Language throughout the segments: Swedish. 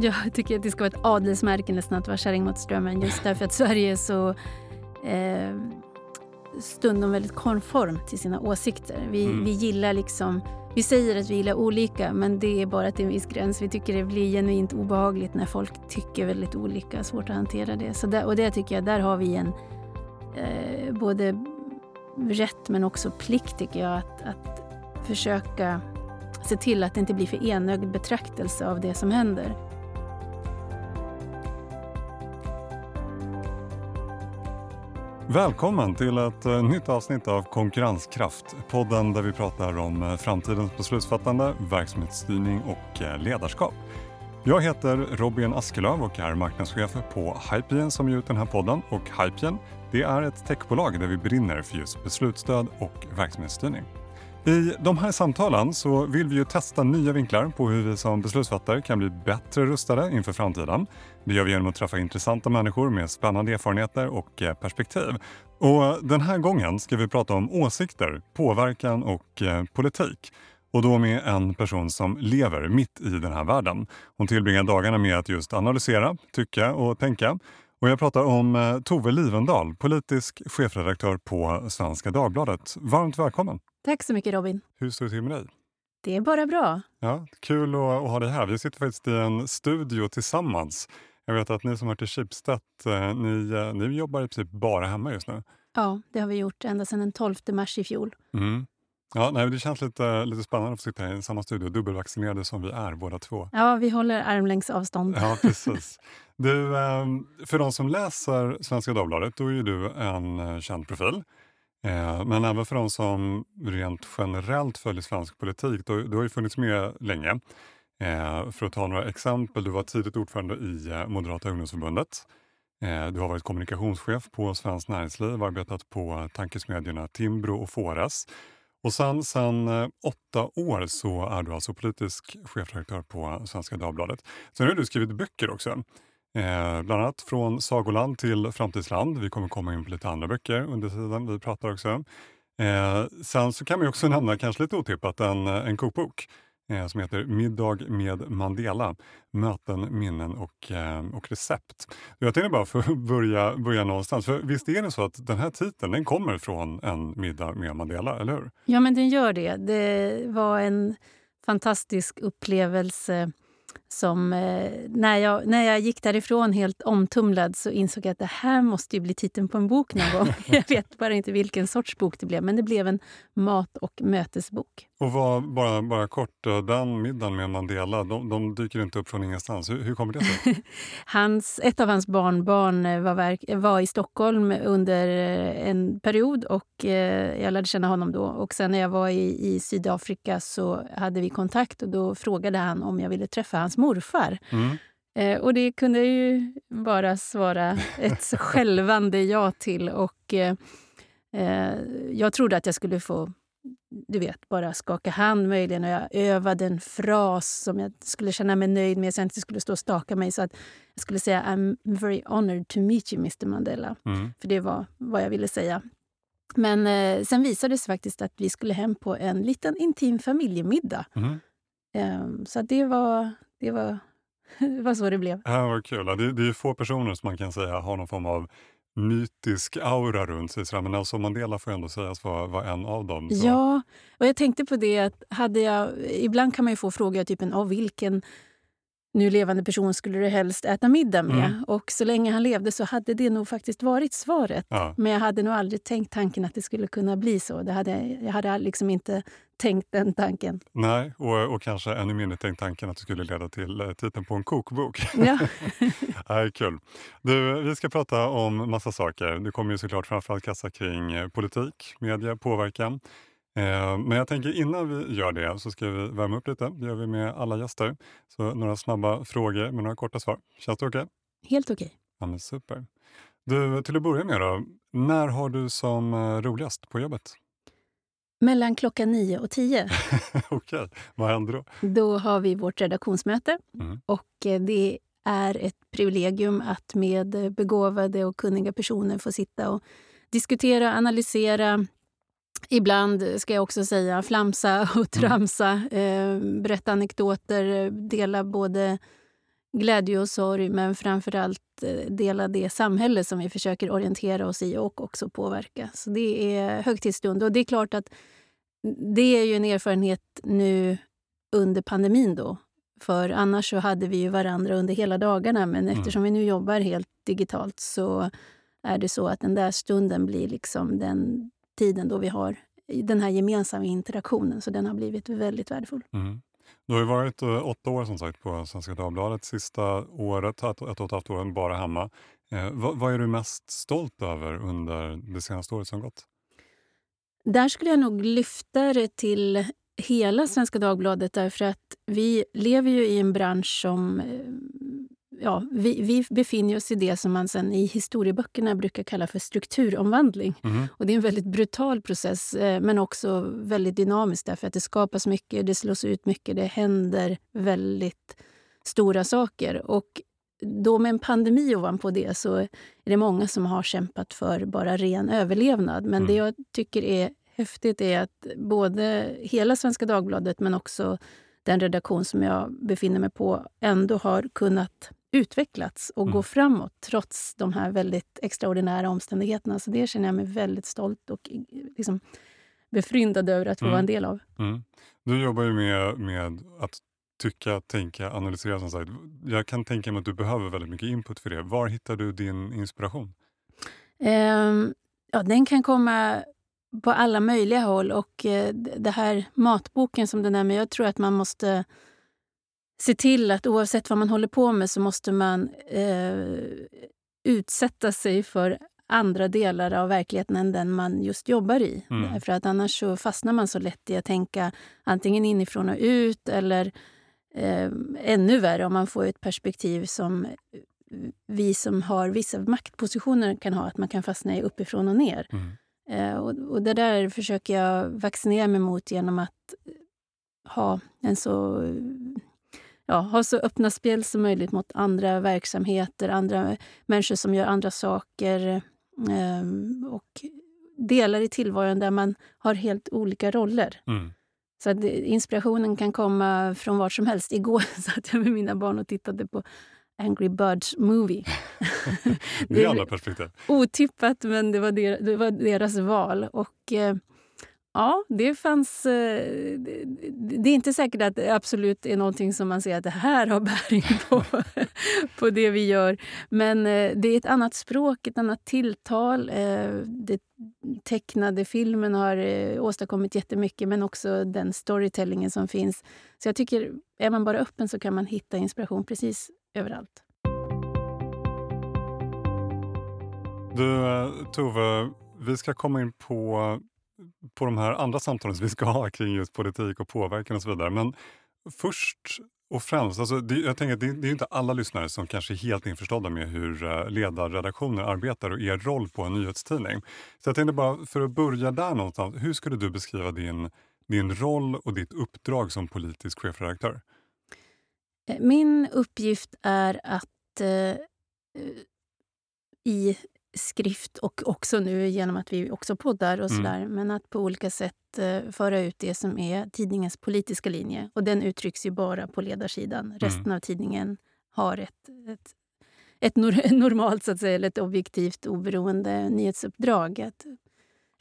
Jag tycker att det ska vara ett adelsmärke nästan att vara kärring mot strömmen just därför att Sverige är så eh, stundom väldigt konform till sina åsikter. Vi, Mm. vi gillar liksom vi säger att vi gillar olika men det är bara till en viss gräns. Vi tycker det blir genuint obehagligt när folk tycker väldigt olika. Svårt att hantera det. Så där, och det tycker jag, där har vi en eh, både rätt men också plikt tycker jag att, att försöka se till att det inte blir för enögd betraktelse av det som händer. Välkommen till ett eh, nytt avsnitt av Konkurrenskraft. Podden där vi pratar om eh, framtidens beslutsfattande, verksamhetsstyrning och eh, ledarskap. Jag heter Robin Askelöv och är marknadschef på Hypien som ger ut den här podden. Och Hypien, det är ett techbolag där vi brinner för just beslutsstöd och verksamhetsstyrning. I de här samtalen så vill vi ju testa nya vinklar på hur vi som beslutsfattare kan bli bättre rustade inför framtiden. Det gör vi genom att träffa intressanta människor med spännande erfarenheter och eh, perspektiv. Och den här gången ska vi prata om åsikter, påverkan och eh, politik. Och då med en person som lever mitt i den här världen. Hon tillbringar dagarna med att just analysera, tycka och tänka. Och jag pratar om eh, Tove Livendal, politisk chefredaktör på Svenska Dagbladet. Varmt välkommen! Tack så mycket Robin. Hur står det till med dig? Det är bara bra. Ja, kul att, att ha dig här. Vi sitter faktiskt i en studio tillsammans. Jag vet att ni som hör till Schibsted, eh, ni, eh, ni jobbar i princip bara hemma just nu. Ja, det har vi gjort ända sedan den 12 mars i fjol. Mm. Ja, nej, det känns lite, lite spännande att få sitta i samma studio, dubbelvaccinerade som vi är båda två. Ja, vi håller armlängds avstånd. Ja, precis. Du, eh, för de som läser Svenska Dagbladet, då är du en eh, känd profil. Men även för de som rent generellt följer svensk politik, då, du har ju funnits med länge. Eh, för att ta några exempel, du var tidigt ordförande i eh, Moderata ungdomsförbundet. Eh, du har varit kommunikationschef på Svenskt Näringsliv, arbetat på tankesmedjorna Timbro och Fores. Och sen, sen åtta år så är du alltså politisk chefredaktör på Svenska Dagbladet. Sen har du skrivit böcker också. Eh, bland annat Från sagoland till framtidsland. Vi kommer komma in på lite andra böcker under tiden vi pratar också. Eh, sen så kan man ju också nämna, kanske lite otippat, en, en kokbok eh, som heter Middag med Mandela. Möten, minnen och, eh, och recept. Jag tänkte bara få börja, börja någonstans. För visst är det så att den här titeln den kommer från en middag med Mandela, eller hur? Ja, men den gör det. Det var en fantastisk upplevelse som eh, när, jag, när jag gick därifrån helt omtumlad så insåg jag att det här måste ju bli titeln på en bok någon gång. jag vet bara inte vilken sorts bok det blev, men det blev en mat och mötesbok. Och vad, bara, bara kort, eh, den middagen med Mandela, de, de dyker inte upp från ingenstans. Hur, hur kommer det sig? Hans, ett av hans barnbarn eh, var, verk, var i Stockholm under eh, en period och eh, jag lärde känna honom då. Och sen när jag var i, i Sydafrika så hade vi kontakt och då frågade han om jag ville träffa hans morfar. Mm. Eh, och det kunde jag ju bara svara ett skälvande ja till. Och eh, eh, jag trodde att jag skulle få du vet, bara skaka hand möjligen och jag övade en fras som jag skulle känna mig nöjd med så jag inte skulle stå och staka mig. Så att jag skulle säga I'm very honored to meet you Mr Mandela. Mm. För det var vad jag ville säga. Men eh, sen visade det sig faktiskt att vi skulle hem på en liten intim familjemiddag. Mm. Eh, så det var, det, var, det var så det blev. Ja, vad kul. Det, det är ju få personer som man kan säga har någon form av mytisk aura runt sig. Men Nelson Mandela får ändå sägas vara, vara en av dem. Så. Ja, och jag tänkte på det att hade jag... Ibland kan man ju få frågor typen av vilken nu levande person skulle du helst äta middag med? Mm. Och så länge han levde så hade det nog faktiskt varit svaret. Ja. Men jag hade nog aldrig tänkt tanken att det skulle kunna bli så. Det hade, jag hade liksom inte tänkt den tanken. Nej, och, och kanske ännu mindre tänkt tanken att det skulle leda till eh, titeln på en kokbok. Ja. Nej, kul. Du, vi ska prata om massa saker. Det kommer ju såklart framförallt kassa kring eh, politik, media, påverkan. Eh, men jag tänker innan vi gör det så ska vi värma upp lite. Det gör vi med alla gäster. Så några snabba frågor med några korta svar. Känns det okej? Helt okej. Ja, men super. Du, till att börja med då. När har du som roligast på jobbet? Mellan klockan nio och tio okej, vad händer då? då har vi vårt redaktionsmöte. Mm. Och eh, det är ett privilegium att med begåvade och kunniga personer få sitta och diskutera, analysera. Ibland, ska jag också säga, flamsa och tramsa, eh, berätta anekdoter, dela både glädje och sorg men framförallt eh, dela det samhälle som vi försöker orientera oss i och också påverka. Så det är högtidsstund. Och det är klart att det är ju en erfarenhet nu under pandemin då. För annars så hade vi ju varandra under hela dagarna men mm. eftersom vi nu jobbar helt digitalt så är det så att den där stunden blir liksom den tiden då vi har den här gemensamma interaktionen. Så den har blivit väldigt värdefull. Mm. Du har ju varit uh, åtta år som sagt på Svenska Dagbladet. Sista året, ett, och ett halvt år, bara hemma. Eh, vad, vad, är du mest stolt över under det senaste året som gått? Där skulle jag nog lyfta det till hela Svenska Dagbladet därför att vi lever ju i en bransch som eh, ja, vi, vi, befinner oss i det som man sen i historieböckerna brukar kalla för strukturomvandling. Mm. Och det är en väldigt brutal process, eh, men också väldigt dynamisk därför att det skapas mycket, det slås ut mycket, det händer väldigt stora saker. Och då med en pandemi ovanpå det så är det många som har kämpat för bara ren överlevnad. Men mm. det jag tycker är häftigt är att både hela Svenska Dagbladet men också den redaktion som jag befinner mig på ändå har kunnat utvecklats och mm. gå framåt trots de här väldigt extraordinära omständigheterna. Så det känner jag mig väldigt stolt och liksom befryndad över att få mm. vara en del av. Mm. Du jobbar ju med, med att tycka, tänka, analysera. Som sagt. Jag kan tänka mig att du behöver väldigt mycket input för det. Var hittar du din inspiration? Um, ja, den kan komma på alla möjliga håll. Och uh, det här matboken som du nämner, jag tror att man måste se till att oavsett vad man håller på med så måste man eh, utsätta sig för andra delar av verkligheten än den man just jobbar i. Mm. För att annars så fastnar man så lätt i att tänka antingen inifrån och ut eller eh, ännu värre om man får ett perspektiv som vi som har vissa maktpositioner kan ha, att man kan fastna i uppifrån och ner. Mm. Eh, och, och det där försöker jag vaccinera mig mot genom att ha en så ja, ha så öppna spel som möjligt mot andra verksamheter, andra människor som gör andra saker eh, och delar i tillvaron där man har helt olika roller. Mm. Så inspirationen kan komma från var som helst. Igår satt jag med mina barn och tittade på Angry Birds Movie. det är andra perspektiv. Otippat, men det var, der, det var deras val. Och eh, Ja, det fanns... Eh, det är inte säkert att det absolut är någonting som man ser att det här har bäring på, på det vi gör. Men eh, det är ett annat språk, ett annat tilltal. Eh, det tecknade filmen har åstadkommit jättemycket, men också den storytellingen som finns. Så jag tycker, är man bara öppen så kan man hitta inspiration precis överallt. Du, Tove, vi ska komma in på på de här andra samtalen som vi ska ha kring just politik och påverkan och så vidare. Men först och främst, alltså det, jag tänker det, det, är inte alla lyssnare som kanske är helt införstådda med hur eh, ledarredaktioner arbetar och er roll på en nyhetstidning. Så jag tänkte bara, för att börja där någonstans, hur skulle du beskriva din, din roll och ditt uppdrag som politisk chefredaktör? Eh, min uppgift är att eh, eh i skrift och också nu genom att vi också poddar och mm. sådär. Mm. Men att på olika sätt eh, föra ut det som är tidningens politiska linje. Och den uttrycks ju bara på ledarsidan. Mm. Resten av tidningen har ett, ett, ett normalt, så att säga, eller ett objektivt oberoende nyhetsuppdrag att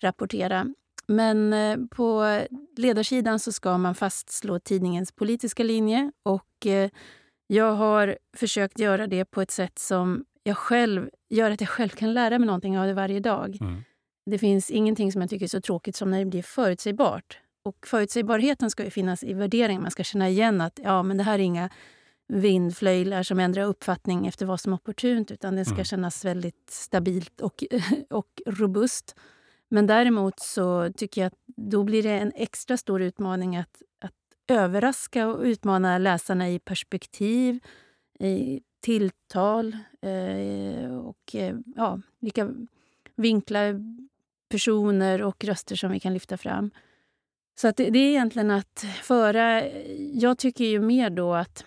rapportera. Men eh, på ledarsidan så ska man fastslå tidningens politiska linje. Och eh, jag har försökt göra det på ett sätt som jag själv, gör att jag själv kan lära mig någonting av det varje dag. Mm. Det finns ingenting som jag tycker är så tråkigt som när det blir förutsägbart. Och förutsägbarheten ska ju finnas i värderingen. Man ska känna igen att ja, men det här är inga vindflöjlar som ändrar uppfattning efter vad som är opportunt utan det ska mm. kännas väldigt stabilt och, och robust. Men däremot så tycker jag att då blir det en extra stor utmaning att, att överraska och utmana läsarna i perspektiv, i tilltal eh, och eh, ja, vilka vinklar, personer och röster som vi kan lyfta fram. Så att det, det är egentligen att föra... Jag tycker ju mer då att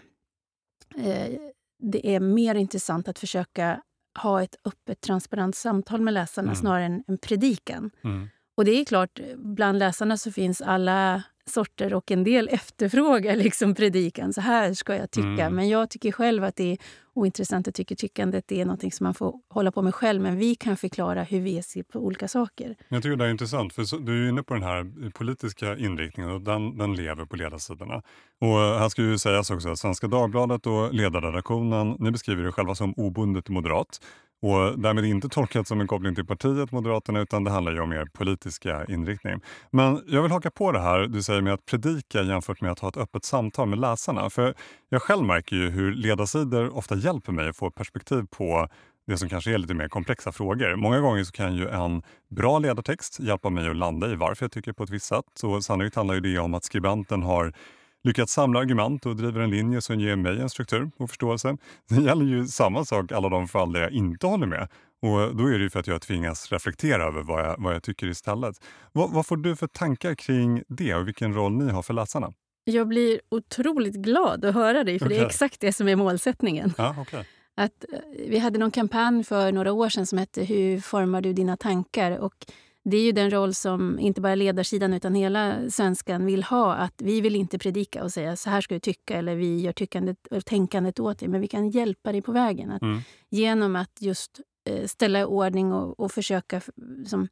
eh, det är mer intressant att försöka ha ett öppet, transparent samtal med läsarna mm. snarare än en predikan. Mm. Och det är klart, bland läsarna så finns alla sorter och en del efterfrågar liksom predikan. Så här ska jag tycka. Mm. Men jag tycker själv att det är ointressant. Jag tycker tyckandet det är något som man får hålla på med själv. Men vi kan förklara hur vi ser på olika saker. Jag tycker det är intressant, för du är inne på den här politiska inriktningen och den, den lever på ledarsidorna. Och här ska ju sägas också att Svenska Dagbladet och ledarredaktionen, ni beskriver det själva som obundet moderat. Och därmed inte tolkat som en koppling till partiet Moderaterna utan det handlar ju om er politiska inriktning. Men jag vill haka på det här du säger med att predika jämfört med att ha ett öppet samtal med läsarna. För jag själv märker ju hur ledarsidor ofta hjälper mig att få perspektiv på det som kanske är lite mer komplexa frågor. Många gånger så kan ju en bra ledartext hjälpa mig att landa i varför jag tycker på ett visst sätt. Och sannolikt handlar ju det om att skribenten har lyckats samla argument och driver en linje som ger mig en struktur och förståelse. Det gäller ju samma sak alla de fall där jag inte håller med. Och Då är det ju för att jag tvingas reflektera över vad jag, vad jag tycker istället. Vad, vad får du för tankar kring det och vilken roll ni har för läsarna? Jag blir otroligt glad att höra dig, för okay. det är exakt det som är målsättningen. Ja, okay. att, eh, vi hade någon kampanj för några år sedan som hette Hur formar du dina tankar? Och det är ju den roll som inte bara ledarsidan utan hela svenskan vill ha. Att Vi vill inte predika och säga så här ska du tycka eller vi gör tyckandet och tänkandet åt dig. Men vi kan hjälpa dig på vägen. Att mm. Genom att just eh, ställa i ordning och, och försöka som,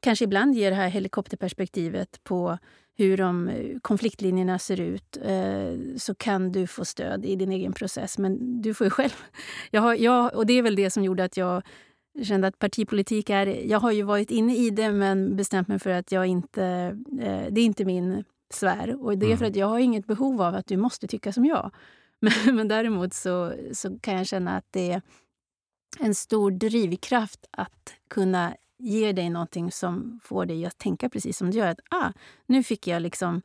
kanske ibland ge det här helikopterperspektivet på hur de eh, konfliktlinjerna ser ut eh, så kan du få stöd i din egen process. Men du får ju själv... Jag har, jag, och det är väl det som gjorde att jag kände att partipolitik är... Jag har ju varit inne i det men bestämt mig för att jag inte... Eh, det är inte min sfär. Och det är för mm. att jag har inget behov av att du måste tycka som jag. Men, men däremot så, så kan jag känna att det är en stor drivkraft att kunna ge dig någonting som får dig att tänka precis som du gör. Att, ah, nu fick jag liksom...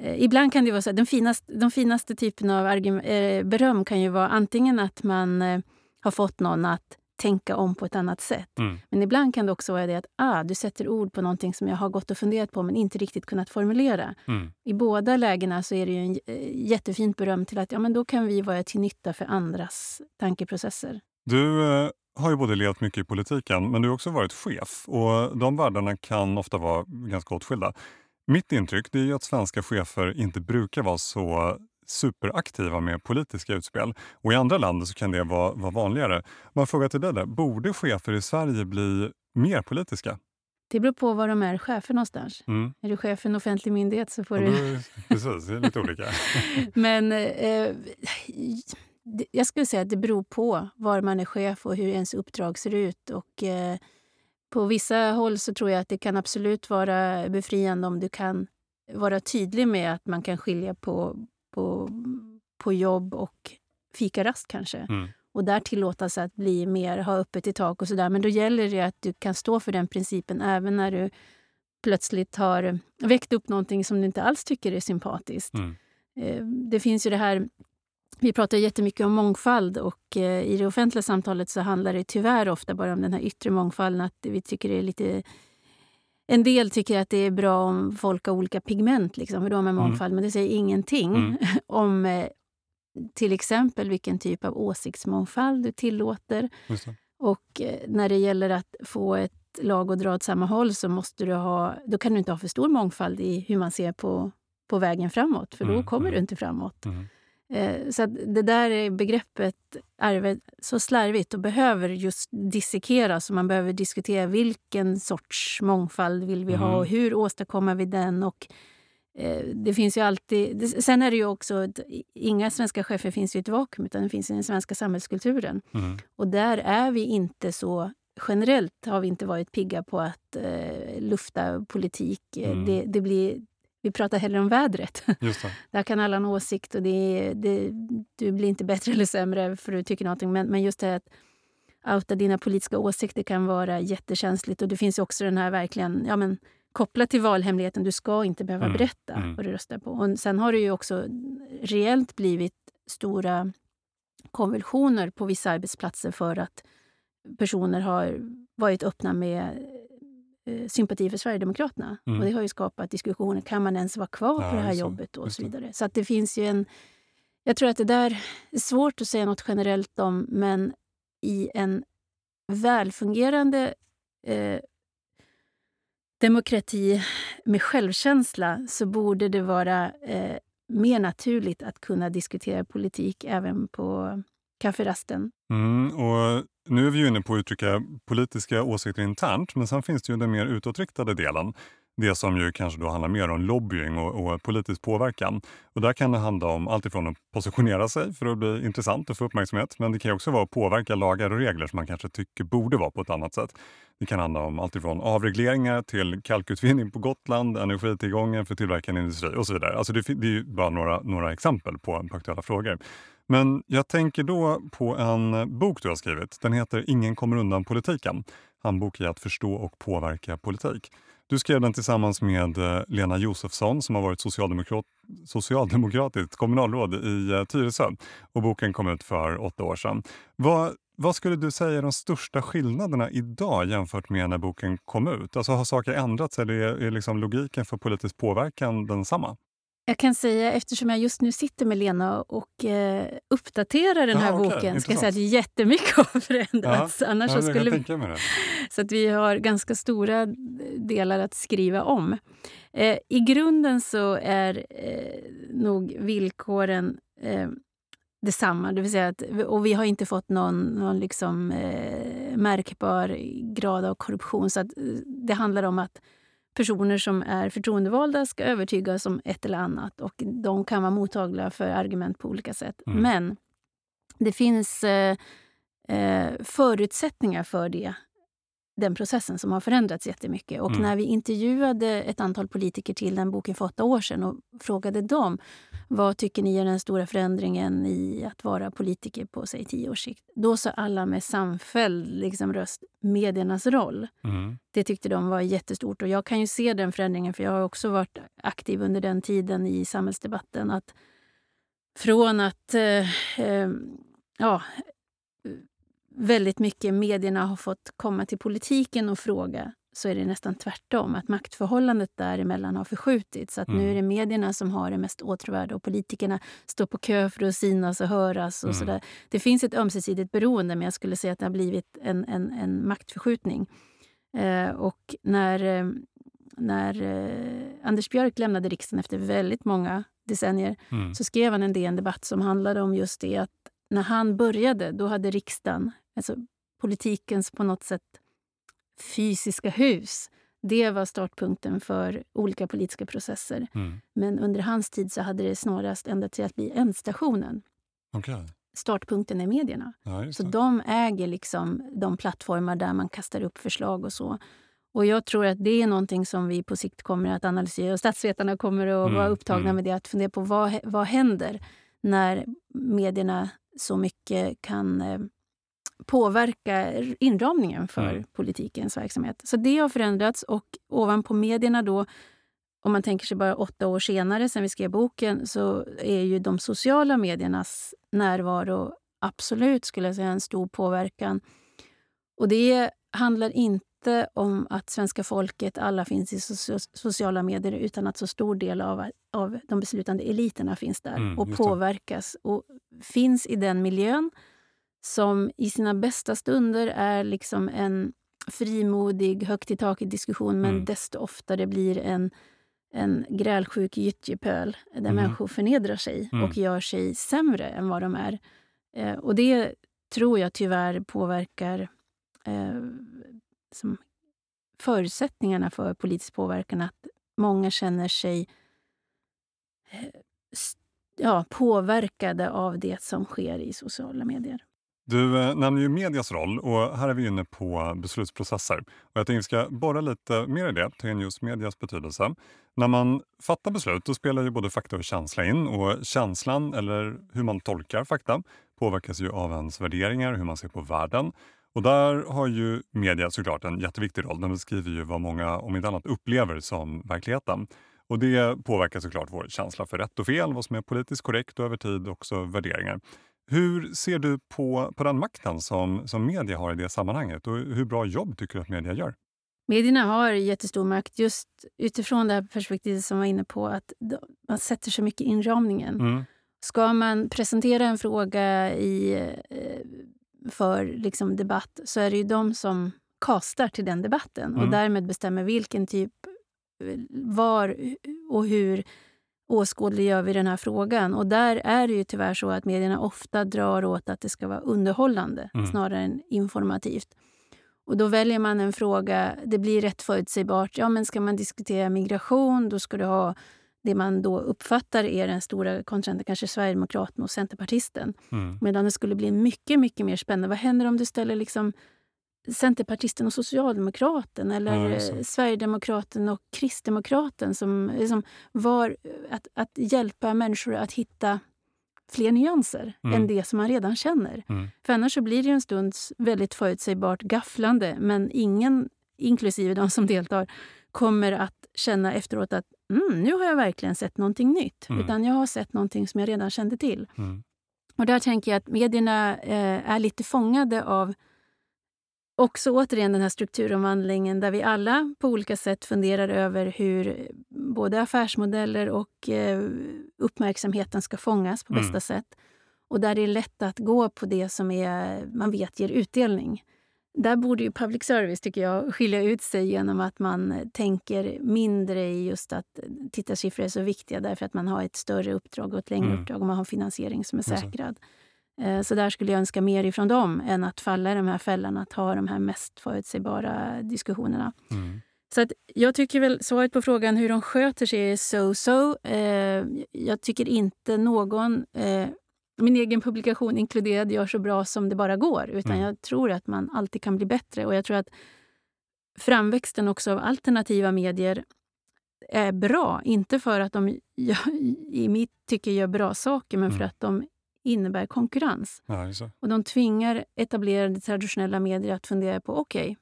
Eh, ibland kan det vara så den finaste, de finaste typen av eh, beröm kan ju vara antingen att man eh, har fått någon att tänka om på ett annat sätt. Mm. Men ibland kan det också vara det att ah, du sätter ord på någonting som jag har gått och funderat på men inte riktigt kunnat formulera. Mm. I båda lägena så är det ju en eh, jättefint beröm till att ja, men då kan vi vara till nytta för andras tankeprocesser. Du eh, har ju både levt mycket i politiken men du har också varit chef och de världarna kan ofta vara ganska åtskilda. Mitt intryck är att svenska chefer inte brukar vara så superaktiva med politiska utspel. Och I andra länder så kan det vara, vara vanligare. Man frågar till dig där, borde chefer i Sverige bli mer politiska? Det beror på var de är chefer någonstans. Mm. Är du chef för en offentlig myndighet så får ja, du... Precis, det är lite olika. Men eh, jag skulle säga att det beror på var man är chef och hur ens uppdrag ser ut. Och, eh, på vissa håll så tror jag att det kan absolut vara befriande om du kan vara tydlig med att man kan skilja på, på, på jobb och fikarast kanske. Mm. Och där tillåtas att bli mer, ha öppet i tak och sådär. Men då gäller det att du kan stå för den principen även när du plötsligt har väckt upp någonting som du inte alls tycker är sympatiskt. Mm. Eh, det finns ju det här vi pratar jättemycket om mångfald och eh, i det offentliga samtalet så handlar det tyvärr ofta bara om den här yttre mångfalden. Att vi tycker det är lite en del tycker att det är bra om folk har olika pigment, liksom, för då har man mm. mångfald. Mm. Men det säger ingenting mm. om eh, till exempel vilken typ av åsiktsmångfald du tillåter. Och eh, när det gäller att få ett lag att dra åt samma håll så måste du ha, då kan du inte ha för stor mångfald i hur man ser på, på vägen framåt, för då mm. kommer du mm. inte framåt. Eh, så det där begreppet är så slarvigt och behöver just dissekeras. man behöver diskutera vilken sorts mångfald vill vi mm. ha och hur åstadkommer vi den. Och, eh, det finns ju alltid... Sen är det ju också... Inga svenska chefer finns i ett vakuum, utan det finns i den svenska samhällskulturen. Mm. Och där är vi inte så... Generellt har vi inte varit pigga på att eh, lufta politik. Mm. Det, det, blir vi pratar hellre om vädret. Just det. Där kan alla ha en åsikt och det, det, du blir inte bättre eller sämre för du tycker någonting. Men, men just det att outa dina politiska åsikter kan vara jättekänsligt. Och det finns också den här verkligen, ja men kopplat till valhemligheten, du ska inte behöva mm. berätta mm. vad du röstar på. Och sen har det ju också reellt blivit stora konvulsioner på vissa arbetsplatser för att personer har varit öppna med sympati för Sverigedemokraterna. Mm. Och det har ju skapat diskussioner. Kan man ens vara kvar ja, på det här jobbet? och så vidare. Så att det finns ju en... Jag tror att det där är svårt att säga något generellt om, men i en välfungerande eh, demokrati med självkänsla så borde det vara eh, mer naturligt att kunna diskutera politik även på kafferasten. Mm, och nu är vi ju inne på att uttrycka politiska åsikter internt, men sen finns det ju den mer utåtriktade delen. Det som ju kanske då handlar mer om lobbying och, och politisk påverkan. Och där kan det handla om allt ifrån att positionera sig för att bli intressant och få uppmärksamhet, men det kan också vara att påverka lagar och regler som man kanske tycker borde vara på ett annat sätt. Det kan handla om allt ifrån avregleringar till kalkutvinning på Gotland, energitillgången för tillverkande industri och så vidare. Alltså det, det är bara några, några exempel på, på aktuella frågor. Men jag tänker då på en eh, bok du har skrivit. Den heter Ingen kommer undan politiken. Handbok i att förstå och påverka politik. Du skrev den tillsammans med eh, Lena Josefsson som har varit socialdemokrat, socialdemokratiskt kommunalråd i eh, Tyresö. Och boken kom ut för åtta år sedan. Vad, vad skulle du säga är de största skillnaderna idag jämfört med när boken kom ut? Alltså Har saker ändrats eller är, är liksom logiken för politisk påverkan densamma? Jag kan säga, eftersom jag just nu sitter med Lena och eh, uppdaterar den här ah, okay. boken, Intressant. ska jag säga att jättemycket har förändrats. Ja, Annars så skulle vi... det. Så att vi har ganska stora delar att skriva om. Eh, I grunden så är eh, nog villkoren eh, detsamma. Det vill säga att, och vi har inte fått någon, någon liksom, eh, märkbar grad av korruption. Så att, eh, det handlar om att personer som är förtroendevalda ska övertygas om ett eller annat. Och De kan vara mottagliga för argument på olika sätt. Mm. Men det finns eh, eh, förutsättningar för det den processen som har förändrats jättemycket. Och mm. när vi intervjuade ett antal politiker till den boken för åtta år sedan och frågade dem vad tycker ni är den stora förändringen i att vara politiker på säg, tio års sikt? Då sa alla med samfälld liksom, röst mediernas roll. Mm. Det tyckte de var jättestort. Och jag kan ju se den förändringen, för jag har också varit aktiv under den tiden i samhällsdebatten. att Från att eh, eh, ja, väldigt mycket medierna har fått komma till politiken och fråga så är det nästan tvärtom. Att maktförhållandet däremellan har förskjutits. Att mm. Nu är det medierna som har det mest åtråvärda och politikerna står på kö för att synas och höras. Och mm. sådär. Det finns ett ömsesidigt beroende, men jag skulle säga att det har blivit en, en, en maktförskjutning. Eh, och när, eh, när eh, Anders Björk lämnade riksdagen efter väldigt många decennier mm. så skrev han en DN Debatt som handlade om just det att när han började, då hade riksdagen, alltså politikens på något sätt fysiska hus, det var startpunkten för olika politiska processer. Mm. Men under hans tid så hade det snarast ändrat till att bli ändstationen. Okay. Startpunkten är medierna. Ja, så de äger liksom de plattformar där man kastar upp förslag och så. Och jag tror att det är någonting som vi på sikt kommer att analysera. Och statsvetarna kommer att mm, vara upptagna mm. med det. Att fundera på vad, vad händer när medierna så mycket kan eh, påverka inramningen för mm. politikens verksamhet. Så det har förändrats och ovanpå medierna då, om man tänker sig bara åtta år senare sen vi skrev boken, så är ju de sociala mediernas närvaro absolut skulle jag säga en stor påverkan. Och det handlar inte om att svenska folket alla finns i sociala medier utan att så stor del av, av de beslutande eliterna finns där mm, och påverkas och finns i den miljön som i sina bästa stunder är liksom en frimodig, högt i taket diskussion men mm. desto oftare blir en, en grälsjuk gyttjepöl där mm. människor förnedrar sig mm. och gör sig sämre än vad de är. Eh, och det tror jag tyvärr påverkar eh, som förutsättningarna för politisk påverkan. Att många känner sig eh, ja, påverkade av det som sker i sociala medier. Du eh, nämner ju medias roll och här är vi inne på beslutsprocesser. Och jag tänkte vi ska borra lite mer i det, ta in just medias betydelse. När man fattar beslut då spelar ju både fakta och känsla in och känslan, eller hur man tolkar fakta, påverkas ju av ens värderingar, hur man ser på världen. Och där har ju media såklart en jätteviktig roll. Den beskriver ju vad många, om inte annat, upplever som verkligheten. Och det påverkar såklart vår känsla för rätt och fel, vad som är politiskt korrekt och över tid också värderingar. Hur ser du på, på den makten som, som media har i det sammanhanget och hur bra jobb tycker du att media gör? Medierna har jättestor makt just utifrån det här perspektivet som var inne på att man sätter så mycket inramningen. Mm. Ska man presentera en fråga i, eh, för liksom debatt så är det ju de som kastar till den debatten och Mm. därmed bestämmer vilken typ, var och hur åskådliggör vi den här frågan. Och där är det ju tyvärr så att medierna ofta drar åt att det ska vara underhållande Mm. snarare än informativt. Och då väljer man en fråga, det blir rätt förutsägbart. Ja, men ska man diskutera migration, då ska du ha det man då uppfattar är den stora kontrahenten, kanske Sverigedemokraterna och Centerpartisten. Mm. Medan det skulle bli mycket, mycket mer spännande. Vad händer om du ställer liksom Centerpartisten och Socialdemokraten eller Ja, eh, Sverigedemokraten och Kristdemokraten som liksom var att, att hjälpa människor att hitta fler nyanser Mm. än det som man redan känner. Mm. För annars så blir det en stunds väldigt förutsägbart gafflande men ingen, inklusive de som deltar, kommer att känna efteråt att mm, nu har jag verkligen sett någonting nytt. Mm. Utan jag har sett någonting som jag redan kände till. Mm. Och där tänker jag att medierna eh, är lite fångade av också återigen den här strukturomvandlingen där vi alla på olika sätt funderar över hur både affärsmodeller och eh, uppmärksamheten ska fångas på Mm. bästa sätt. Och där det är lätt att gå på det som är, man vet ger utdelning. Där borde ju public service tycker jag skilja ut sig genom att man tänker mindre i just att tittarsiffror är så viktiga därför att man har ett större uppdrag och ett längre Mm. uppdrag och man har finansiering som är det. säkrad. Eh, Så där skulle jag önska mer ifrån dem än att falla i de här fällorna, att ha de här mest förutsägbara diskussionerna. Mm. Så att jag tycker väl svaret på frågan hur de sköter sig är so-so. Eh, jag tycker inte någon, eh, min egen publikation inkluderad, gör så bra som det bara går. Utan Mm. jag tror att man alltid kan bli bättre. Och jag tror att framväxten också av alternativa medier är bra. Inte för att de gör, i mitt tycke gör bra saker, men för Mm. att de innebär konkurrens. Ja. Och de tvingar etablerade traditionella medier att fundera på okej,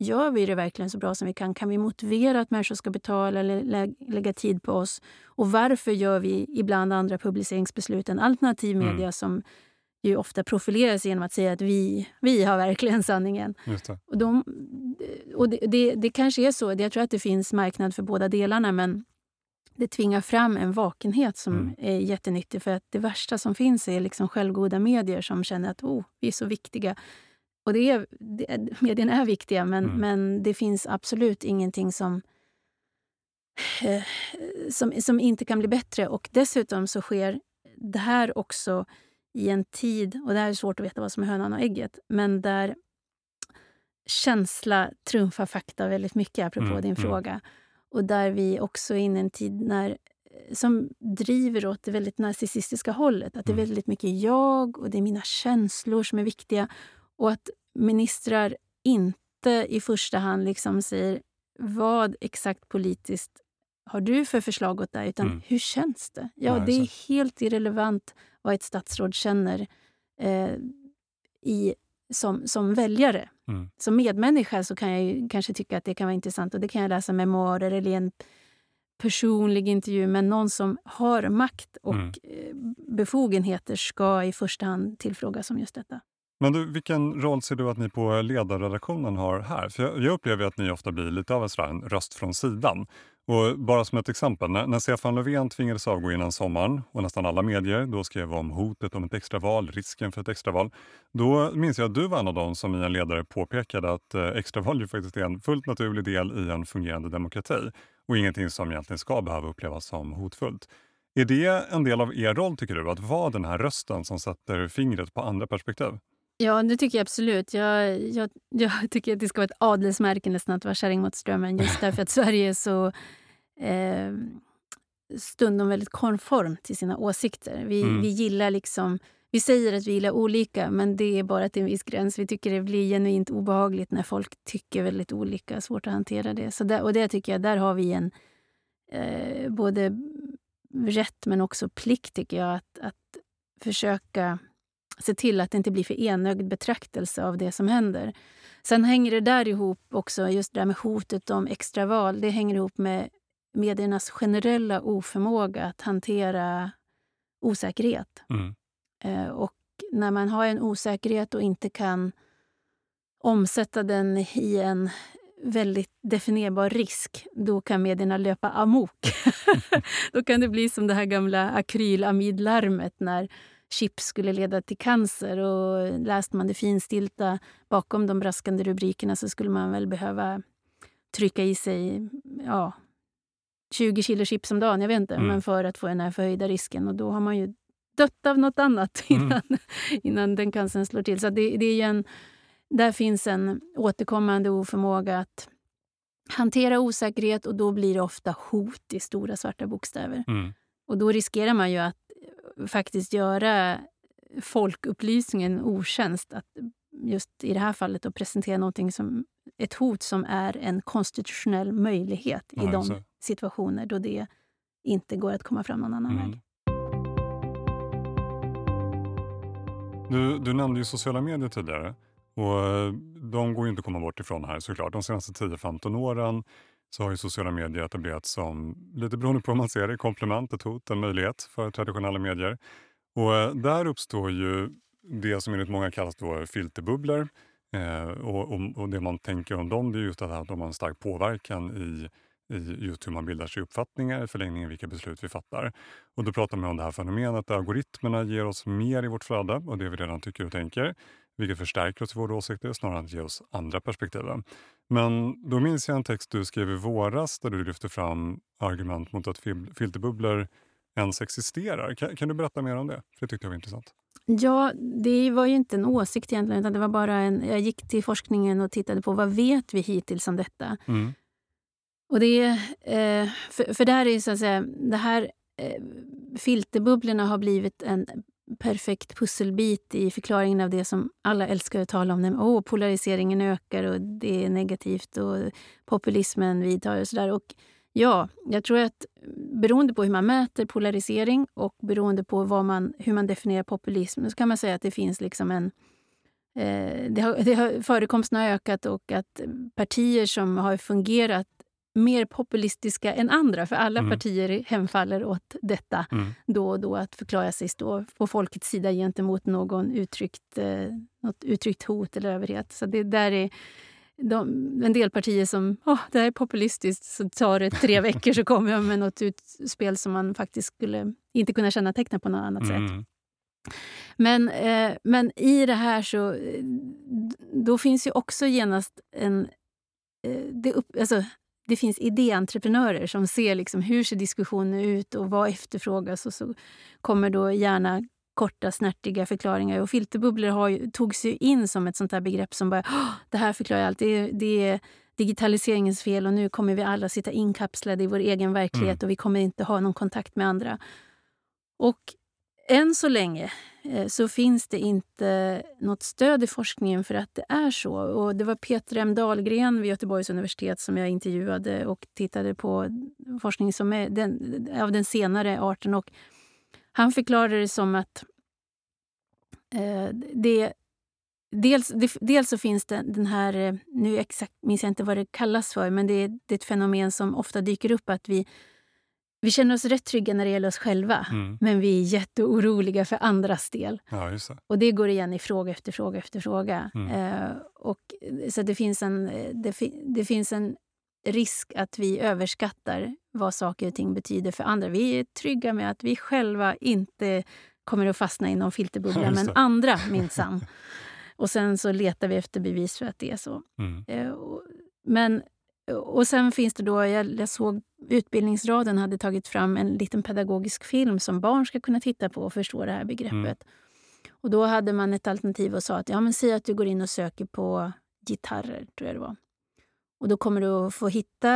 gör vi det verkligen så bra som vi kan? Kan vi motivera att människor ska betala eller lä- lägga tid på oss? Och varför gör vi ibland andra publiceringsbeslut än alternativ Mm. media som ju ofta profilerar sig genom att säga att vi, vi har verkligen sanningen. Och, de, och det, det, det kanske är så. Jag tror att det finns marknad för båda delarna men det tvingar fram en vakenhet som Mm. är jättenyttig. För att det värsta som finns är liksom självgoda medier som känner att oh, vi är så viktiga. Och det är, det, medierna är viktiga, men, Mm. men det finns absolut ingenting som, eh, som, som inte kan bli bättre. Och dessutom så sker det här också i en tid, och det här är svårt att veta vad som är hönan och ägget, men där känsla trumfar fakta väldigt mycket, apropå Mm, din mm. fråga. Och där vi också är inne i en tid när, som driver åt det väldigt narcissistiska hållet. Att det är Mm. väldigt mycket jag och det är mina känslor som är viktiga. Och att ministrar inte i första hand liksom säger vad exakt politiskt har du för förslag åt här, utan Mm. hur känns det? Ja, Ja, det är helt irrelevant vad ett statsråd känner eh, i, som, som väljare. Mm. Som medmänniska så kan jag ju kanske tycka att det kan vara intressant och det kan jag läsa memoarer eller en personlig intervju. Men någon som har makt och Mm. eh, befogenheter ska i första hand tillfrågas om just detta. Men du, vilken roll ser du att ni på ledarredaktionen har här? För jag, jag upplever att ni ofta blir lite av en, en röst från sidan. Och bara som ett exempel, när, när Stefan Löfven tvingades avgå innan sommaren och nästan alla medier då skrev om hotet om ett extraval, risken för ett extraval. Då minns jag att du var en av dem som i en ledare påpekade att eh, extraval ju faktiskt är en fullt naturlig del i en fungerande demokrati och ingenting som egentligen ska behöva upplevas som hotfullt. Är det en del av er roll, tycker du, att vara den här rösten som sätter fingret på andra perspektiv? Ja, det tycker jag absolut. Jag, jag, jag tycker att det ska vara ett adelsmärke nästan att vara kärring mot strömmen just därför att Sverige är så eh, stundom väldigt konformt till sina åsikter. Vi, Mm. vi gillar liksom... Vi säger att vi gillar olika, men det är bara till en viss gräns. Vi tycker det blir genuint obehagligt när folk tycker väldigt olika. Svårt att hantera det. Så där, och det tycker jag, där har vi en eh, både rätt men också plikt, tycker jag, att, att försöka se till att det inte blir för enögd betraktelse av det som händer. Sen hänger det där ihop också, just det där med hotet om extraval. Det hänger ihop med mediernas generella oförmåga att hantera osäkerhet. Mm. Eh, och när man har en osäkerhet och inte kan omsätta den i en väldigt definierbar risk, då kan medierna löpa amok. då kan det bli som det här gamla akrylamidlarmet när chips skulle leda till cancer. Och läste man det finstilta bakom de braskande rubrikerna så skulle man väl behöva trycka i sig ja, 20 kilo chips om dagen, jag vet inte, mm. men för att få den här förhöjda risken. Och då har man ju dött av nåt annat mm. innan, mm. innan den cancern slår till. Så det, det är en, där finns en återkommande oförmåga att hantera osäkerhet och då blir det ofta hot i stora svarta bokstäver. Mm. Och då riskerar man ju att faktiskt göra folkupplysningen otjänst. Att just i det här fallet att presentera någonting som ett hot som är en konstitutionell möjlighet i ja, de situationer då det inte går att komma fram någon annan mm. väg. Du, du nämnde ju sociala medier tidigare. Och eh, de går ju inte att komma bort ifrån här såklart. De senaste 10-15 åren så har ju sociala medier etablerats som, lite beroende på hur man ser det, komplement, ett hot, en möjlighet för traditionella medier. Och eh, där uppstår ju det som enligt många kallas då filterbubblor. Eh, och, och, och, det man tänker om dem det är just att de har en stark påverkan i, i just hur man bildar sig uppfattningar, i förlängningen vilka beslut vi fattar. Och då pratar man om det här fenomenet att algoritmerna ger oss mer i vårt flöde och det vi redan tycker och tänker vilket förstärker oss i våra åsikter snarare än att ge oss andra perspektiv. Men då minns jag en text du skrev i våras där du lyfte fram argument mot att fil filterbubblor ens existerar. Kan, kan, du berätta mer om det? För Det tyckte jag var intressant. Ja, det var ju inte en åsikt egentligen. Utan det var bara en, jag gick till forskningen och tittade på vad vet vi hittills om detta. Mm. Och det, eh, för, för där är så att säga, det här eh, filterbubblorna har blivit en perfekt pusselbit i förklaringen av det som alla älskar att tala om. Nämligen, oh, polariseringen ökar och det är negativt och populismen vidtar och sådär. Ja, jag tror att beroende på hur man mäter polarisering och beroende på vad man, hur man definierar populism så kan man säga att det finns liksom en... Eh, det har, det har, förekomsten har ökat och att partier som har fungerat mer populistiska än andra, för alla mm. partier hemfaller åt detta mm. då och då, att förklara sig stå på folkets sida gentemot någon uttryckt, eh, något uttryckt hot eller överhet. Så det där är de, en del partier som oh, det här är populistiskt, så tar det tre veckor så kommer jag med något utspel som man faktiskt skulle inte kunna känna teckna på något annat mm. sätt. Men, eh, men i det här så då finns ju också genast en... Eh, det upp, alltså, det finns idéentreprenörer som ser liksom hur ser diskussionen ut och vad efterfrågas. Och så kommer då gärna korta, snärtiga förklaringar. Och filterbubblor har, togs ju in som ett sånt där begrepp som bara det här förklarar allt. Det, det är digitaliseringens fel och nu kommer vi alla sitta inkapslade i vår egen verklighet mm. och vi kommer inte ha någon kontakt med andra. Och än så länge eh, så finns det inte något stöd i forskningen för att det är så. Och det var Peter M Dahlgren vid Göteborgs universitet som jag intervjuade och tittade på forskning som är den, av den senare arten. Och han förklarade det som att eh, det Dels, det, dels så finns det den här, eh, nu exakt minns jag inte vad det kallas för, men det, det är ett fenomen som ofta dyker upp att vi vi känner oss rätt trygga när det gäller oss själva, mm. men vi är jätteoroliga för andras del. Ja, det. Och det går igen i fråga efter fråga efter fråga. Mm. Eh, och, så det finns, en, det, det, finns en risk att vi överskattar vad saker och ting betyder för andra. Vi är trygga med att vi själva inte kommer att fastna i någon filterbubbla, ja, men andra minsann. och sen så letar vi efter bevis för att det är så. Mm. Eh, och, men och sen finns det då, jag, jag såg Utbildningsradion hade tagit fram en liten pedagogisk film som barn ska kunna titta på och förstå det här begreppet. Mm. Och då hade man ett alternativ och sa att ja, men säg att du går in och söker på gitarrer, tror jag det var. Och då kommer du att få hitta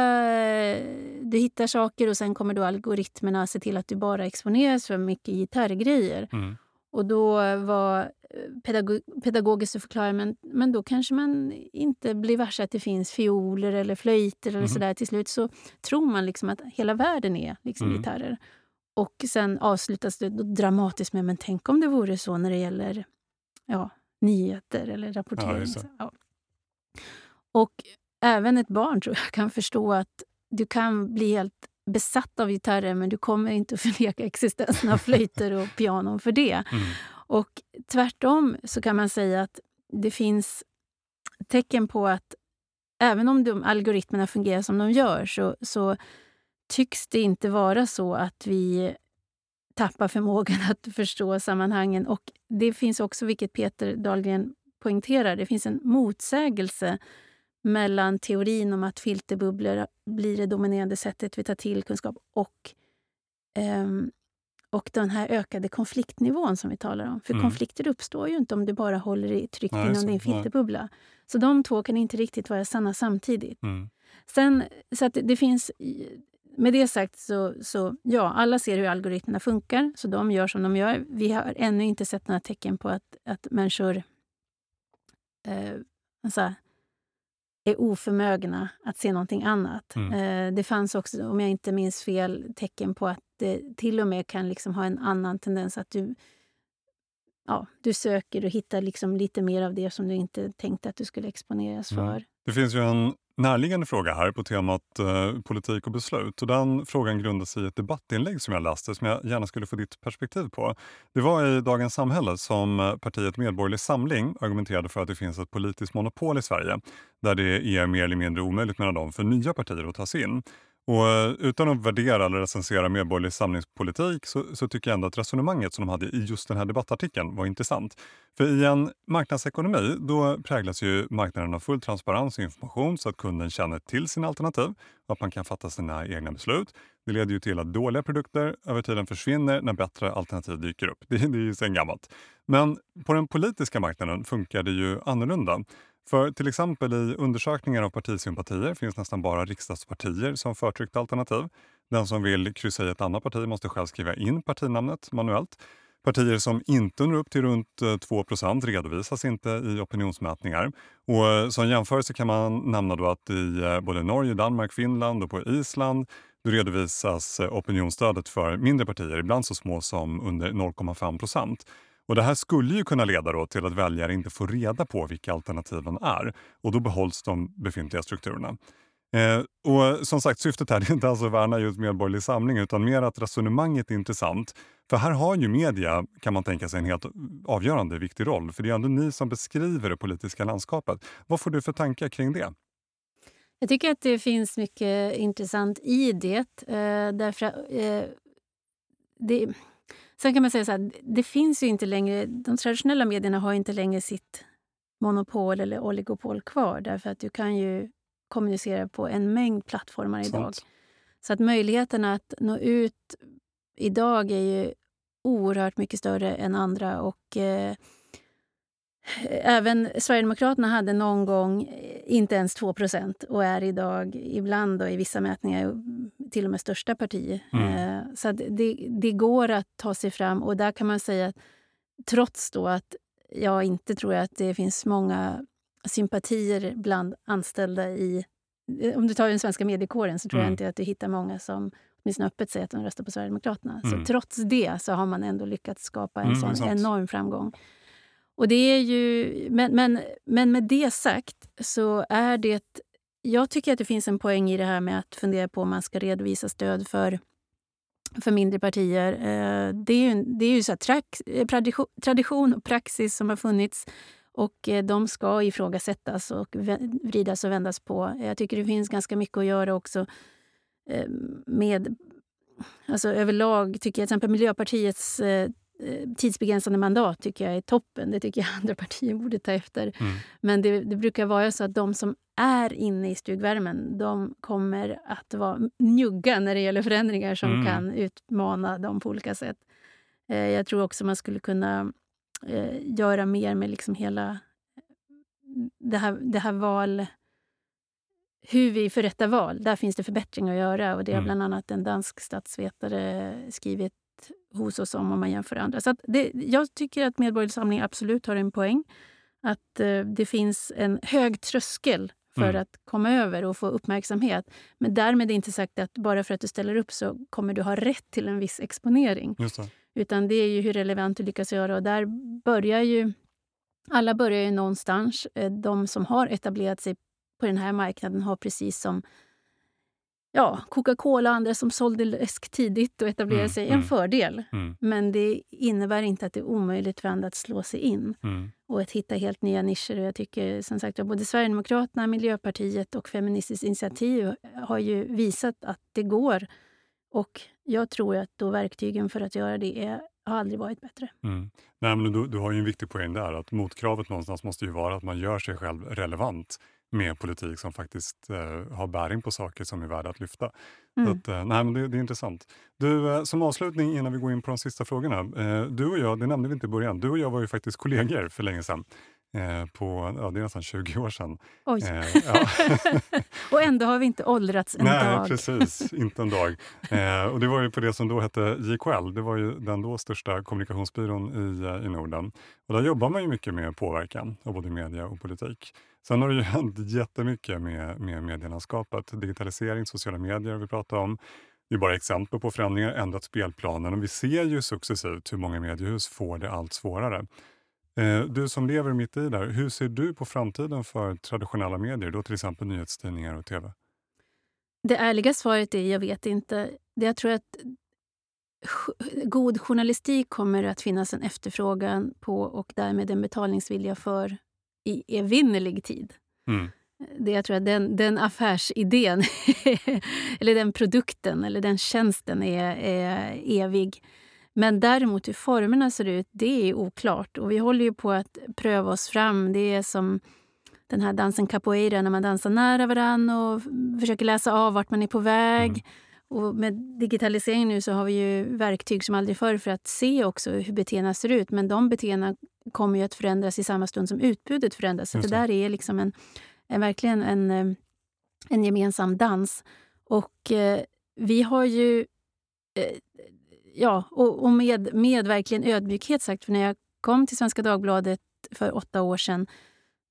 du hittar saker och sen kommer då algoritmerna se till att du bara exponeras för mycket gitarrgrejer. Mm. Och då var eh, pedagog, pedagogiskt att förklara, men, men då kanske man inte blir varse att det finns fioler eller flöjter eller mm. sådär. Till slut så tror man liksom att hela världen är liksom mm. gitarrer. Och sen avslutas det dramatiskt med, men tänk om det vore så när det gäller ja, nyheter eller rapportering. Ja, ja. Och även ett barn tror jag kan förstå att du kan bli helt besatt av gitarrer men du kommer inte att förneka existensen av flöjter och pianon för det. Mm. Och tvärtom så kan man säga att det finns tecken på att även om de algoritmerna fungerar som de gör så, så tycks det inte vara så att vi tappar förmågan att förstå sammanhangen. Och Det finns också, vilket Peter Dahlgren poängterar, det finns en motsägelse mellan teorin om att filterbubblor blir det dominerande sättet vi tar till kunskap och, um, och den här ökade konfliktnivån som vi talar om. För mm. konflikter uppstår ju inte om du bara håller dig tryggt nej, inom din filterbubbla. Nej. Så de två kan inte riktigt vara sanna samtidigt. Mm. Sen, så att det finns... Med det sagt, så, så ja, alla ser hur algoritmerna funkar, så de gör som de gör. Vi har ännu inte sett några tecken på att, att människor eh, alltså, är oförmögna att se någonting annat. Mm. Eh, det fanns också, om jag inte minns fel, tecken på att det till och med kan liksom ha en annan tendens att du ja, du söker och hittar liksom lite mer av det som du inte tänkte att du skulle exponeras mm. för. Mm. Det finns ju en närliggande fråga här på temat eh, politik och beslut. Och den frågan grundar sig i ett debattinlägg som jag läste som jag gärna skulle få ditt perspektiv på. Det var i Dagens Samhälle som eh, partiet Medborgerlig Samling argumenterade för att det finns ett politiskt monopol i Sverige där det är mer eller mindre omöjligt menar de för nya partier att ta sig in. Och eh, utan att värdera eller recensera Medborgerlig samlingspolitik så, så, tycker jag ändå att resonemanget som de hade i just den här debattartikeln var intressant. För i en marknadsekonomi då präglas ju marknaden av full transparens och information så att kunden känner till sina alternativ och att man kan fatta sina egna beslut. Det leder ju till att dåliga produkter över tiden försvinner när bättre alternativ dyker upp. Det, det är ju sen gammalt. Men på den politiska marknaden funkar det ju annorlunda. För till exempel i undersökningar av partisympatier finns nästan bara riksdagspartier som förtryckt alternativ. Den som vill kryssa i ett annat parti måste själv skriva in partinamnet manuellt. Partier som inte når upp till runt eh, 2 redovisas inte i opinionsmätningar. Och eh, som jämförelse kan man nämna då att i eh, både Norge, Danmark, Finland och på Island då redovisas opinionsstödet för mindre partier, ibland så små som under 0,5 och Det här skulle ju kunna leda till att väljare inte får reda på vilka alternativen är och då behålls de befintliga strukturerna. Eh, och som sagt, syftet här är inte alls att värna just medborgerlig samling utan mer att resonemanget är intressant. För här har ju media, kan man tänka sig, en helt avgörande viktig roll. För det är ändå ni som beskriver det politiska landskapet. Vad får du för tankar kring det? Jag tycker att det finns mycket intressant i det. Eh, därför, eh, det Sen kan man säga så här, det finns ju inte längre, de traditionella medierna har inte längre sitt monopol eller oligopol kvar därför att du kan ju kommunicera på en mängd plattformar idag. Så att möjligheterna att nå ut idag är ju oerhört mycket större än andra. Och eh, Även Sverigedemokraterna hade någon gång inte ens 2% och är idag ibland och i vissa mätningar till och med största parti. Mm. Eh, så det, det, går att ta sig fram och där kan man säga att trots då att jag inte tror att det finns många sympatier bland anställda i... Om du tar den svenska mediekåren så tror mm. jag inte att du hittar många som åtminstone öppet säger att de röstar på Sverigedemokraterna. Mm. Så trots det så har man ändå lyckats skapa en mm, sån enorm framgång. Och det är ju, men, men, men med det sagt så är det... Jag tycker att det finns en poäng i det här med att fundera på om man ska redovisa stöd för, för mindre partier. Eh, det är ju, det är ju så eh, tradition, tradition och praxis som har funnits och eh, de ska ifrågasättas och vridas och vändas på. Jag tycker det finns ganska mycket att göra också med Alltså överlag tycker jag till exempel Miljöpartiets tidsbegränsade mandat tycker jag är toppen. Det tycker jag andra partier borde ta efter. Mm. Men det, det, brukar vara så att de som är inne i stugvärmen de kommer att vara njugga när det gäller förändringar som mm. kan utmana dem på olika sätt. Eh, jag tror också man skulle kunna eh, göra mer med liksom hela det här, det här val hur vi förrättar val. Där finns det förbättringar att göra. och Det har mm. bland annat en dansk statsvetare skrivit hos oss om, om man jämför andra. Så det, jag tycker att Medborgerlig Samling absolut har en poäng. Att eh, det finns en hög tröskel för mm. att komma över och få uppmärksamhet. Men därmed är inte sagt att bara för att du ställer upp så kommer du ha rätt till en viss exponering. Det. Utan det är ju hur relevant du lyckas göra. Och där börjar ju... Alla börjar ju någonstans. Eh, de som har etablerat sig på den här marknaden har precis som ja, Coca-Cola och andra som sålde läsk tidigt och etablerade mm, sig en mm, fördel. Mm. Men det innebär inte att det är omöjligt för andra att slå sig in mm. och att hitta helt nya nischer. Och jag tycker som sagt både Sverigedemokraterna, Miljöpartiet och Feministiskt initiativ har ju visat att det går Och jag tror att då verktygen för att göra det är, har aldrig varit bättre. Mm. Nej, men du, du har ju en viktig poäng där, att motkravet någonstans måste ju vara att man gör sig själv relevant med politik som faktiskt eh, har bäring på saker som är värda att lyfta. Mm. Att, eh, nej, men det, det är intressant. Du, eh, som avslutning innan vi går in på de sista frågorna. Eh, du och jag, det nämnde vi inte i början, du och jag var ju faktiskt kollegor för länge sedan. Eh, på, ja, det är nästan 20 år sedan. Oj. Eh, ja. och ändå har vi inte åldrats en Nej, dag. precis. Inte en dag. Och det var ju på det som då hette JKL. Det var ju den då största kommunikationsbyrån i, i Norden. Och där jobbar man ju mycket med påverkan av både media och politik. Sen har det ju hänt jättemycket med, med medielandskapet. Digitalisering, sociala medier vi pratar om. Det är bara exempel på förändringar, ändrat spelplanen och vi ser ju successivt hur många mediehus får det allt svårare. Eh, du som lever mitt i där, hur ser du på framtiden för traditionella medier, då till exempel nyhetstidningar och tv? Det ärliga svaret är jag vet inte. Jag tror att god journalistik kommer att finnas en efterfrågan på och därmed en betalningsvilja för i evinnerlig tid. Mm. Det jag tror att den, den affärsidén, eller den produkten eller den tjänsten är, är evig. Men däremot hur formerna ser ut, det är oklart. Och vi håller ju på att pröva oss fram. Det är som den här dansen capoeira när man dansar nära varann och försöker läsa av vart man är på väg. Mm. Och med digitalisering nu så har vi ju verktyg som aldrig förr för att se också hur beteendena ser ut. Men de beteendena kommer ju att förändras i samma stund som utbudet förändras. Så det där är liksom en, en verkligen en, eh, en gemensam dans. Och eh, vi har ju eh, ja, och, och med, med verkligen ödmjukhet sagt, för när jag kom till Svenska Dagbladet för åtta år sedan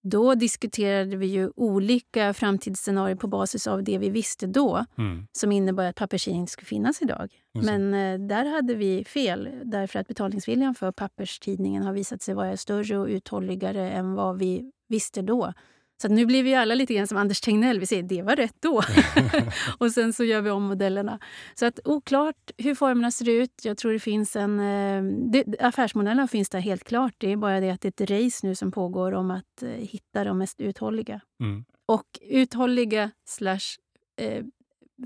då diskuterade vi ju olika framtidsscenarier på basis av det vi visste då mm. som innebar att papperstidning skulle finnas idag. Men eh, där hade vi fel därför att betalningsviljan för papperstidningen har visat sig vara större och uthålligare än vad vi visste då. Så nu blir vi alla lite grann som Anders Tegnell. Vi säger det var rätt då. och sen så gör vi om modellerna. Så att oklart hur formerna ser ut. Jag tror det finns en... Eh, det, affärsmodellerna finns där helt klart. Det är bara det att det är ett race nu som pågår om att eh, hitta de mest uthålliga. Mm. Och uthålliga slash eh,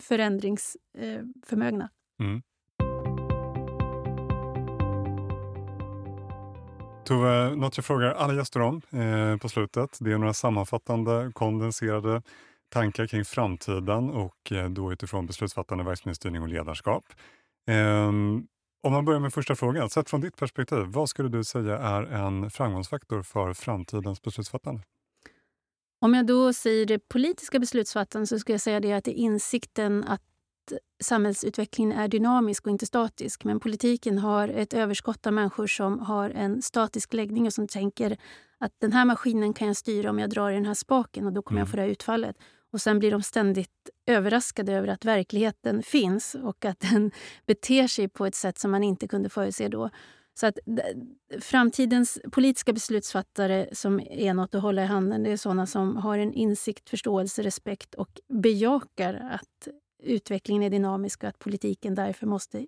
förändringsförmögna. Mm. Tove, något jag frågar alla gäster om eh, på slutet, det är några sammanfattande, kondenserade tankar kring framtiden och eh, då utifrån beslutsfattande, verksamhetsstyrning och ledarskap. Eh, om man börjar med första frågan, sett från ditt perspektiv, vad skulle du säga är en framgångsfaktor för framtidens beslutsfattande? Om jag då säger det politiska beslutsfattandet så skulle jag säga det att det är insikten att samhällsutvecklingen är dynamisk och inte statisk. Men politiken har ett överskott av människor som har en statisk läggning och som tänker att den här maskinen kan jag styra om jag drar i den här spaken och då kommer mm. jag få det här utfallet. Och sen blir de ständigt överraskade över att verkligheten finns och att den beter sig på ett sätt som man inte kunde förutse då. Så att framtidens politiska beslutsfattare som är något att hålla i handen, det är såna som har en insikt, förståelse, respekt och bejakar att utvecklingen är dynamisk och att politiken därför måste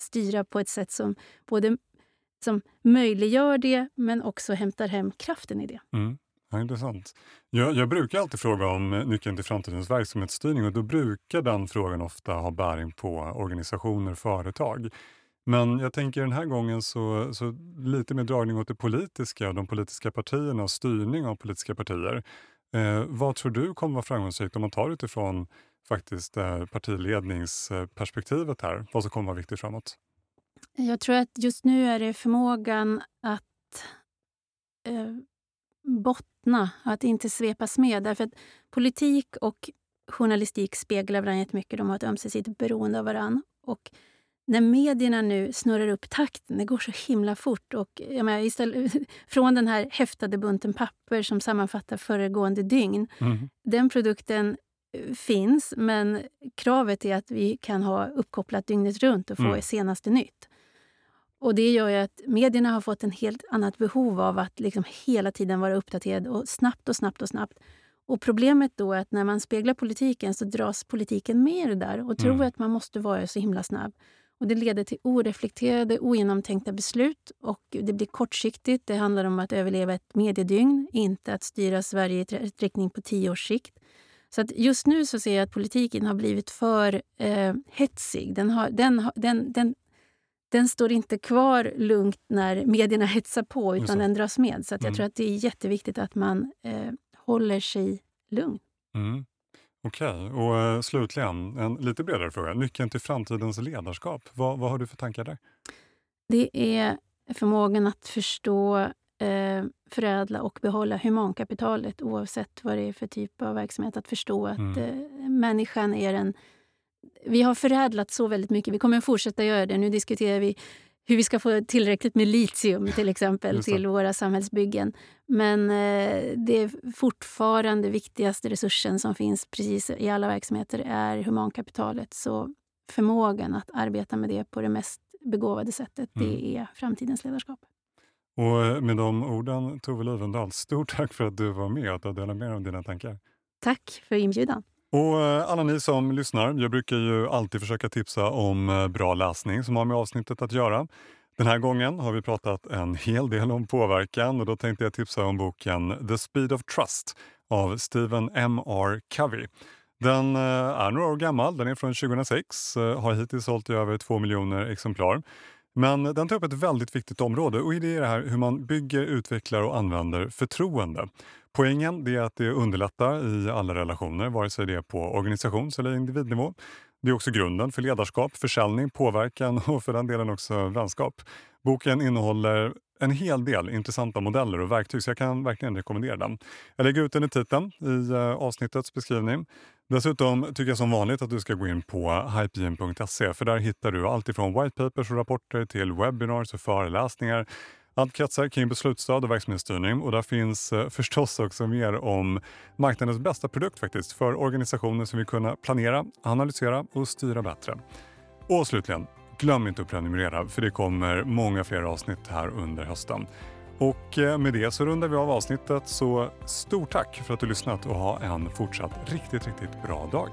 styra på ett sätt som både som möjliggör det men också hämtar hem kraften i det. Mm. Ja, intressant. Jag, jag brukar alltid fråga om nyckeln till framtidens verksamhetsstyrning och då brukar den frågan ofta ha bäring på organisationer och företag. Men jag tänker den här gången så, så lite mer dragning åt det politiska, de politiska partierna och styrning av politiska partier. Eh, vad tror du kommer vara framgångsrikt om man tar utifrån faktiskt eh, partiledningsperspektivet här, vad som kommer vara viktigt framåt? Jag tror att just nu är det förmågan att eh, bottna, att inte svepas med. Därför att politik och journalistik speglar varandra jättemycket. De har ett ömsesidigt beroende av varandra. Och när medierna nu snurrar upp takten, det går så himla fort. Och, jag menar, istället, från den här häftade bunten papper som sammanfattar föregående dygn. Mm. Den produkten finns, men kravet är att vi kan ha uppkopplat dygnet runt och få mm. senaste nytt. Och Det gör ju att medierna har fått en helt annat behov av att liksom hela tiden vara uppdaterade och snabbt och snabbt och snabbt. Och Problemet då är att när man speglar politiken så dras politiken med i det där och tror mm. att man måste vara så himla snabb. Och Det leder till oreflekterade, ogenomtänkta beslut och det blir kortsiktigt. Det handlar om att överleva ett mediedygn, inte att styra Sverige i riktning på tio års sikt. Så att just nu så ser jag att politiken har blivit för eh, hetsig. Den, har, den, den, den, den står inte kvar lugnt när medierna hetsar på, utan den dras med. Så att jag mm. tror att det är jätteviktigt att man eh, håller sig lugn. Mm. Okej, okay. och uh, slutligen en lite bredare fråga. Nyckeln till framtidens ledarskap, vad, vad har du för tankar där? Det är förmågan att förstå, eh, förädla och behålla humankapitalet oavsett vad det är för typ av verksamhet. Att förstå att mm. eh, människan är en... Vi har förädlat så väldigt mycket. Vi kommer att fortsätta göra det. Nu diskuterar vi hur vi ska få tillräckligt med litium till exempel till våra samhällsbyggen. Men eh, det fortfarande viktigaste resursen som finns precis i alla verksamheter är humankapitalet. Så förmågan att arbeta med det på det mest begåvade sättet, mm. det är framtidens ledarskap. Och eh, med de orden, Tove Livendal, stort tack för att du var med och delade med dig av dina tankar. Tack för inbjudan. Och eh, alla ni som lyssnar, jag brukar ju alltid försöka tipsa om eh, bra läsning som har med avsnittet att göra. Den här gången har vi pratat en hel del om påverkan och då tänkte jag tipsa om boken The Speed of Trust av Stephen M.R. Covey. Den är några år gammal, den är från 2006, har hittills sålt i över två miljoner exemplar. Men den tar upp ett väldigt viktigt område och det är det här hur man bygger, utvecklar och använder förtroende. Poängen är att det underlättar i alla relationer, vare sig det är på organisations eller individnivå. Det är också grunden för ledarskap, försäljning, påverkan och för den delen också vänskap. Boken innehåller en hel del intressanta modeller och verktyg så jag kan verkligen rekommendera den. Jag lägger ut den i titeln i eh, avsnittets beskrivning. Dessutom tycker jag som vanligt att du ska gå in på Hypegen.se för där hittar du allt ifrån white papers och rapporter till webinars och föreläsningar allt kretsar kring beslutsstöd och verksamhetsstyrning och där finns eh, förstås också mer om marknadens bästa produkt faktiskt för organisationer som vill kunna planera, analysera och styra bättre. Och slutligen, glöm inte att prenumerera för det kommer många fler avsnitt här under hösten. Och eh, med det så rundar vi av avsnittet så stort tack för att du lyssnat och ha en fortsatt riktigt, riktigt bra dag.